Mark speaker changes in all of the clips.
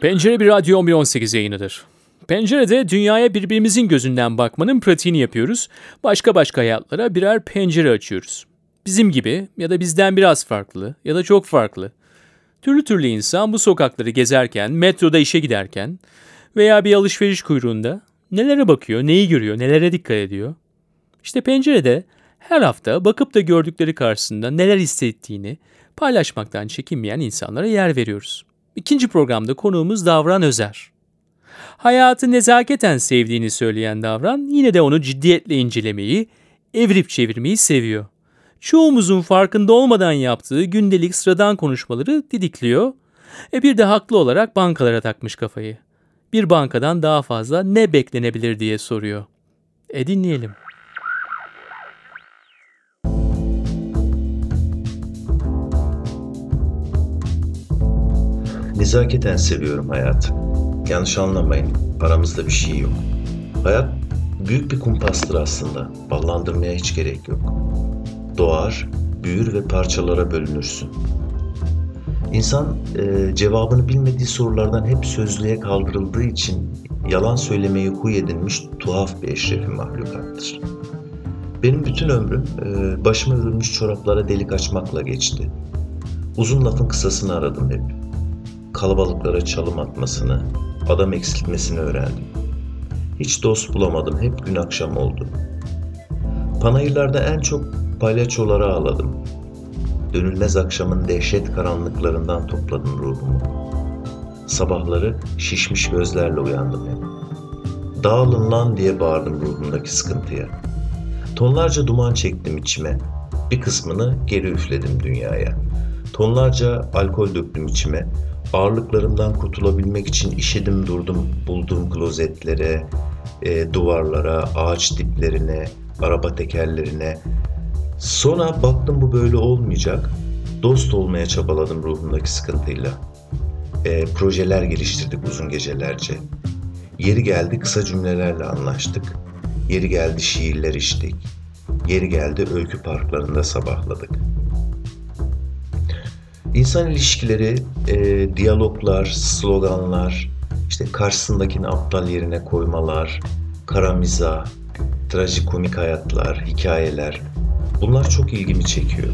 Speaker 1: Pencere bir Radyo 1118 yayınıdır. Pencerede dünyaya birbirimizin gözünden bakmanın pratiğini yapıyoruz. Başka başka hayatlara birer pencere açıyoruz. Bizim gibi ya da bizden biraz farklı ya da çok farklı. Türlü türlü insan bu sokakları gezerken, metroda işe giderken veya bir alışveriş kuyruğunda nelere bakıyor, neyi görüyor, nelere dikkat ediyor? İşte pencerede her hafta bakıp da gördükleri karşısında neler hissettiğini paylaşmaktan çekinmeyen insanlara yer veriyoruz. İkinci programda konuğumuz Davran Özer. Hayatı nezaketen sevdiğini söyleyen Davran yine de onu ciddiyetle incelemeyi, evirip çevirmeyi seviyor. Çoğumuzun farkında olmadan yaptığı gündelik sıradan konuşmaları didikliyor. E bir de haklı olarak bankalara takmış kafayı. Bir bankadan daha fazla ne beklenebilir diye soruyor. E dinleyelim.
Speaker 2: Nezaketen seviyorum hayatı. Yanlış anlamayın, aramızda bir şey yok. Hayat büyük bir kumpastır aslında. Ballandırmaya hiç gerek yok. Doğar, büyür ve parçalara bölünürsün. İnsan e, cevabını bilmediği sorulardan hep sözlüğe kaldırıldığı için yalan söylemeyi huy edinmiş tuhaf bir eşrefi mahlukattır. Benim bütün ömrüm e, başıma örülmüş çoraplara delik açmakla geçti. Uzun lafın kısasını aradım hep kalabalıklara çalım atmasını, adam eksiltmesini öğrendim. Hiç dost bulamadım, hep gün akşam oldu. Panayırlarda en çok palyaçolara ağladım. Dönülmez akşamın dehşet karanlıklarından topladım ruhumu. Sabahları şişmiş gözlerle uyandım hep. Dağılın lan diye bağırdım ruhumdaki sıkıntıya. Tonlarca duman çektim içime. Bir kısmını geri üfledim dünyaya. Tonlarca alkol döktüm içime. Ağırlıklarımdan kurtulabilmek için işedim durdum bulduğum klozetlere, e, duvarlara, ağaç diplerine, araba tekerlerine. Sonra baktım bu böyle olmayacak. Dost olmaya çabaladım ruhumdaki sıkıntıyla. E, projeler geliştirdik uzun gecelerce. Yeri geldi kısa cümlelerle anlaştık. Yeri geldi şiirler içtik. Yeri geldi öykü parklarında sabahladık. İnsan ilişkileri, e, diyaloglar, sloganlar, işte karşısındakini aptal yerine koymalar, kara mizah, trajikomik hayatlar, hikayeler bunlar çok ilgimi çekiyor.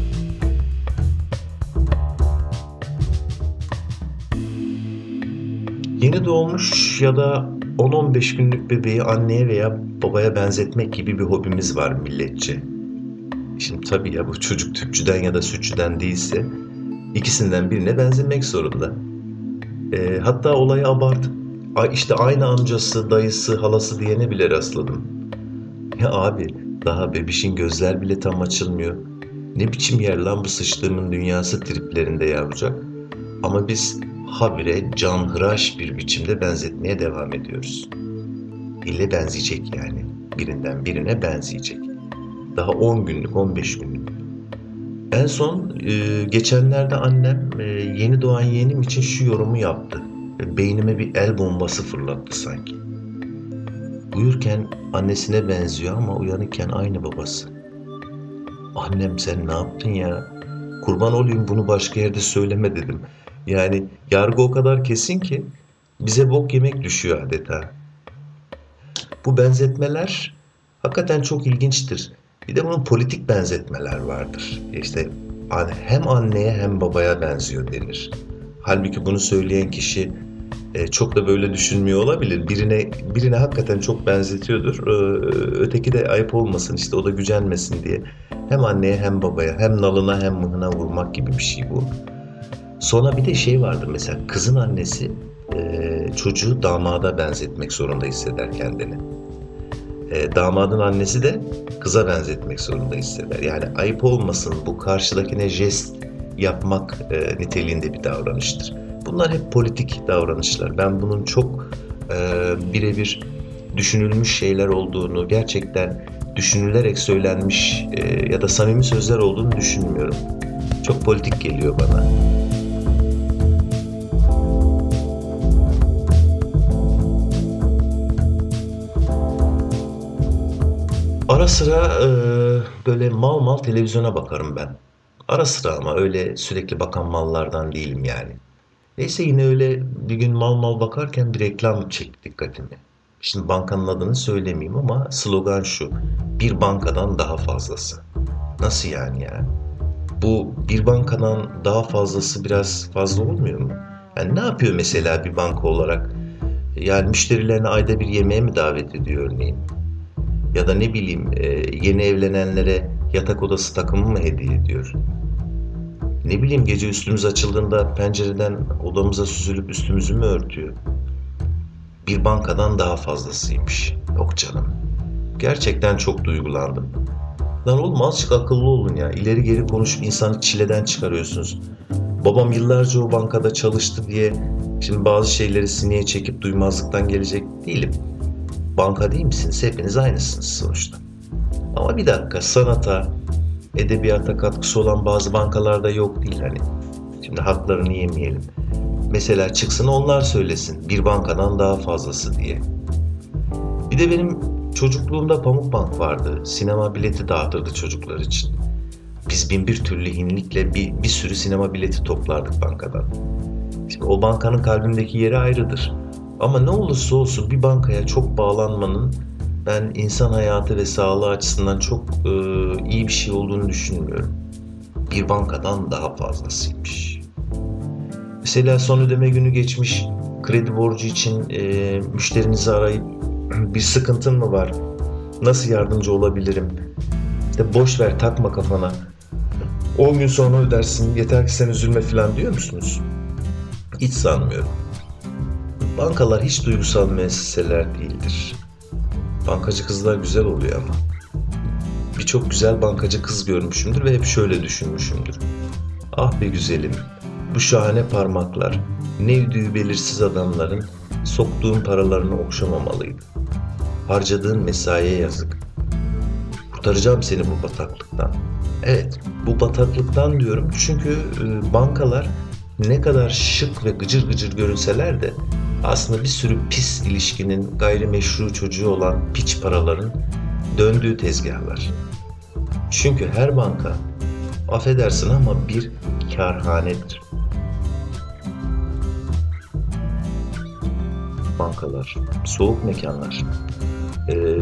Speaker 2: Yeni doğmuş ya da 10-15 günlük bebeği anneye veya babaya benzetmek gibi bir hobimiz var milletçe. Şimdi tabii ya bu çocuk tüpçüden ya da sütçüden değilse ikisinden birine benzemek zorunda. E, hatta olayı abartıp işte aynı amcası, dayısı, halası diyene bile rastladım. Ya abi daha bebişin gözler bile tam açılmıyor. Ne biçim yer lan bu sıçtığımın dünyası triplerinde yavrucak. Ama biz habire canhıraş bir biçimde benzetmeye devam ediyoruz. İlle benzeyecek yani. Birinden birine benzeyecek. Daha 10 günlük, 15 günlük. En son e, geçenlerde annem e, yeni doğan yeğenim için şu yorumu yaptı. E, beynime bir el bombası fırlattı sanki. Uyurken annesine benziyor ama uyanıkken aynı babası. Annem sen ne yaptın ya? Kurban olayım bunu başka yerde söyleme dedim. Yani yargı o kadar kesin ki bize bok yemek düşüyor adeta. Bu benzetmeler hakikaten çok ilginçtir. Bir de bunun politik benzetmeler vardır. İşte hem anneye hem babaya benziyor denir. Halbuki bunu söyleyen kişi e, çok da böyle düşünmüyor olabilir. Birine birine hakikaten çok benzetiyordur. E, öteki de ayıp olmasın işte o da gücenmesin diye. Hem anneye hem babaya hem nalına hem mıhına vurmak gibi bir şey bu. Sonra bir de şey vardır mesela kızın annesi e, çocuğu damada benzetmek zorunda hisseder kendini e, damadın annesi de kıza benzetmek zorunda hisseder. Yani ayıp olmasın bu karşıdakine jest yapmak e, niteliğinde bir davranıştır. Bunlar hep politik davranışlar. Ben bunun çok e, birebir düşünülmüş şeyler olduğunu, gerçekten düşünülerek söylenmiş e, ya da samimi sözler olduğunu düşünmüyorum. Çok politik geliyor bana. Ara sıra e, böyle mal mal televizyona bakarım ben. Ara sıra ama öyle sürekli bakan mallardan değilim yani. Neyse yine öyle bir gün mal mal bakarken bir reklam çekti dikkatimi. Şimdi bankanın adını söylemeyeyim ama slogan şu. Bir bankadan daha fazlası. Nasıl yani ya? Bu bir bankadan daha fazlası biraz fazla olmuyor mu? Yani ne yapıyor mesela bir banka olarak? Yani müşterilerini ayda bir yemeğe mi davet ediyor örneğin? Ya da ne bileyim e, yeni evlenenlere yatak odası takımı mı hediye ediyor? Ne bileyim gece üstümüz açıldığında pencereden odamıza süzülüp üstümüzü mü örtüyor? Bir bankadan daha fazlasıymış. Yok canım. Gerçekten çok duygulandım. Lan oğlum azıcık akıllı olun ya. İleri geri konuşup insanı çileden çıkarıyorsunuz. Babam yıllarca o bankada çalıştı diye şimdi bazı şeyleri sineye çekip duymazlıktan gelecek değilim. Banka değil misiniz? Hepiniz aynısınız sonuçta. Ama bir dakika sanata, edebiyata katkısı olan bazı bankalarda yok değil hani. Şimdi haklarını yemeyelim. Mesela çıksın onlar söylesin bir bankadan daha fazlası diye. Bir de benim çocukluğumda Pamukbank vardı. Sinema bileti dağıtırdı çocuklar için. Biz bin bir türlü hinlikle bir, bir sürü sinema bileti toplardık bankadan. Şimdi o bankanın kalbimdeki yeri ayrıdır. Ama ne olursa olsun bir bankaya çok bağlanmanın ben insan hayatı ve sağlığı açısından çok e, iyi bir şey olduğunu düşünmüyorum. Bir bankadan daha fazlasıymış. Mesela son ödeme günü geçmiş kredi borcu için e, müşterinizi arayıp bir sıkıntın mı var? Nasıl yardımcı olabilirim? İşte boş ver takma kafana. 10 gün sonra ödersin yeter ki sen üzülme falan diyor musunuz? Hiç sanmıyorum. Bankalar hiç duygusal müesseseler değildir. Bankacı kızlar güzel oluyor ama. Birçok güzel bankacı kız görmüşümdür ve hep şöyle düşünmüşümdür. Ah be güzelim, bu şahane parmaklar, nevdüğü belirsiz adamların soktuğun paralarını okşamamalıydı. Harcadığın mesaiye yazık. Kurtaracağım seni bu bataklıktan. Evet, bu bataklıktan diyorum çünkü e, bankalar ne kadar şık ve gıcır gıcır görünseler de aslında bir sürü pis ilişkinin gayrimeşru çocuğu olan piç paraların döndüğü tezgahlar. Çünkü her banka affedersin ama bir karhanedir. Bankalar, soğuk mekanlar. Ee,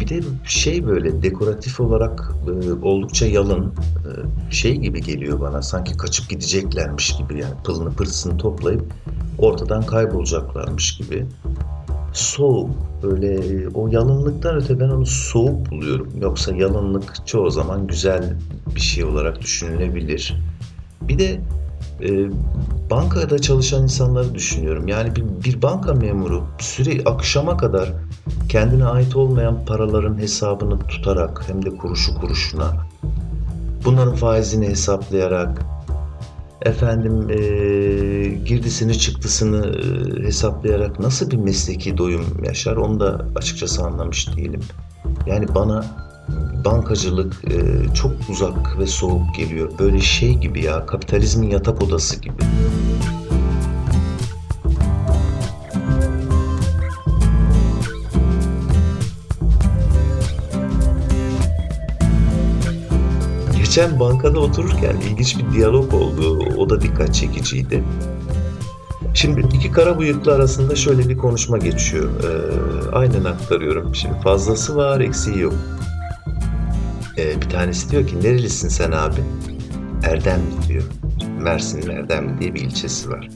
Speaker 2: bir de şey böyle dekoratif olarak e, oldukça yalın e, şey gibi geliyor bana sanki kaçıp gideceklermiş gibi yani pılını pırtısını toplayıp ortadan kaybolacaklarmış gibi. Soğuk böyle o yalınlıktan öte ben onu soğuk buluyorum. Yoksa yalınlık çoğu zaman güzel bir şey olarak düşünülebilir. Bir de e, bankada çalışan insanları düşünüyorum. Yani bir, bir banka memuru süre akşama kadar kendine ait olmayan paraların hesabını tutarak hem de kuruşu kuruşuna bunların faizini hesaplayarak efendim e, girdisini çıktısını e, hesaplayarak nasıl bir mesleki doyum yaşar onu da açıkçası anlamış değilim. Yani bana bankacılık e, çok uzak ve soğuk geliyor. Böyle şey gibi ya kapitalizmin yatak odası gibi. Geçen bankada otururken ilginç bir diyalog oldu. O da dikkat çekiciydi. Şimdi iki kara bıyıklı arasında şöyle bir konuşma geçiyor. Ee, aynen aktarıyorum. Şimdi fazlası var, eksiği yok. Ee, bir tanesi diyor ki nerelisin sen abi? Erdemli diyor. Mersin'in Erdemli diye bir ilçesi var.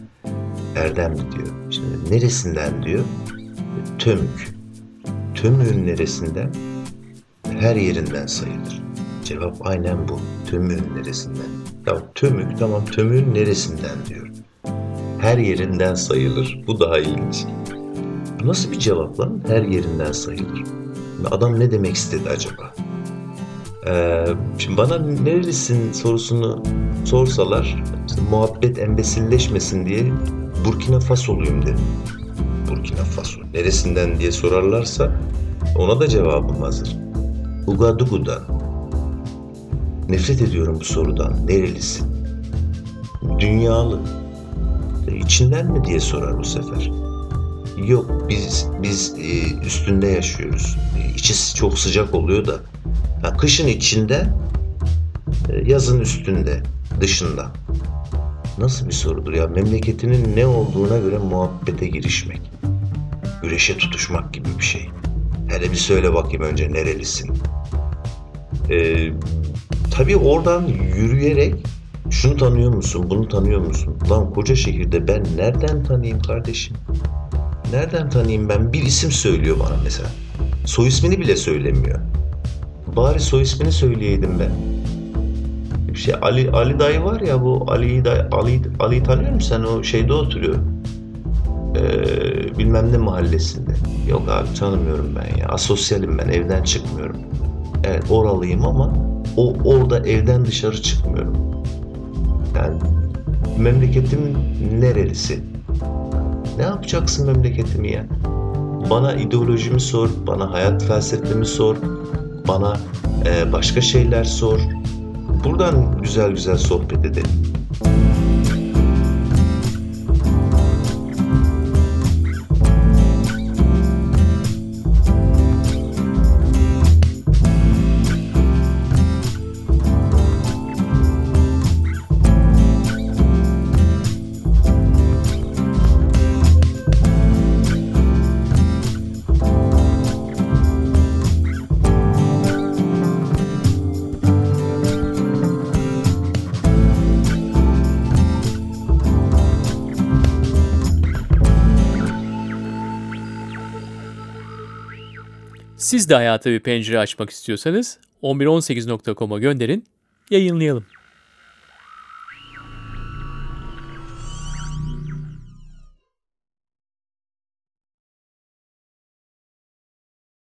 Speaker 2: Erdemli diyor. Şimdi neresinden diyor? Tömük. Tömük'ün neresinden? Her yerinden sayılır. Cevap aynen bu. Tömük'ün neresinden? Ya tömük tamam tömük'ün neresinden diyor. Her yerinden sayılır. Bu daha ilginç. Bu nasıl bir cevap lan? Her yerinden sayılır. Adam ne demek istedi acaba? Ee, şimdi bana nerelisin sorusunu sorsalar muhabbet embesilleşmesin diye Burkina Fasoluyum dedim. Burkina Faso. Neresinden diye sorarlarsa ona da cevabım hazır. Ugadugu'dan. Nefret ediyorum bu sorudan. Nerelisin? Dünyalı. E, içinden mi diye sorar bu sefer. Yok biz biz e, üstünde yaşıyoruz. E, içi çok sıcak oluyor da Ha, kışın içinde, e, yazın üstünde, dışında. Nasıl bir sorudur ya? Memleketinin ne olduğuna göre muhabbete girişmek. Güreşe tutuşmak gibi bir şey. Hele bir söyle bakayım önce nerelisin? Ee, tabii oradan yürüyerek şunu tanıyor musun, bunu tanıyor musun? Lan koca şehirde ben nereden tanıyayım kardeşim? Nereden tanıyayım ben? Bir isim söylüyor bana mesela. Soy ismini bile söylemiyor. Bari soy ismini söyleyeydim ben. Bir şey Ali Ali dayı var ya bu Ali dayı Ali Ali'yi tanıyor musun sen? O şeyde oturuyor. Ee, bilmem ne mahallesinde. Yok abi tanımıyorum ben ya. Asosyalim ben. Evden çıkmıyorum. Evet oralıyım ama o orada evden dışarı çıkmıyorum. Yani memleketim nerelisi? Ne yapacaksın memleketimi ya? Bana ideolojimi sor, bana hayat felsefemi sor, bana e, başka şeyler sor. Buradan güzel güzel sohbet edelim.
Speaker 1: Siz de hayata bir pencere açmak istiyorsanız 1118.com'a gönderin, yayınlayalım.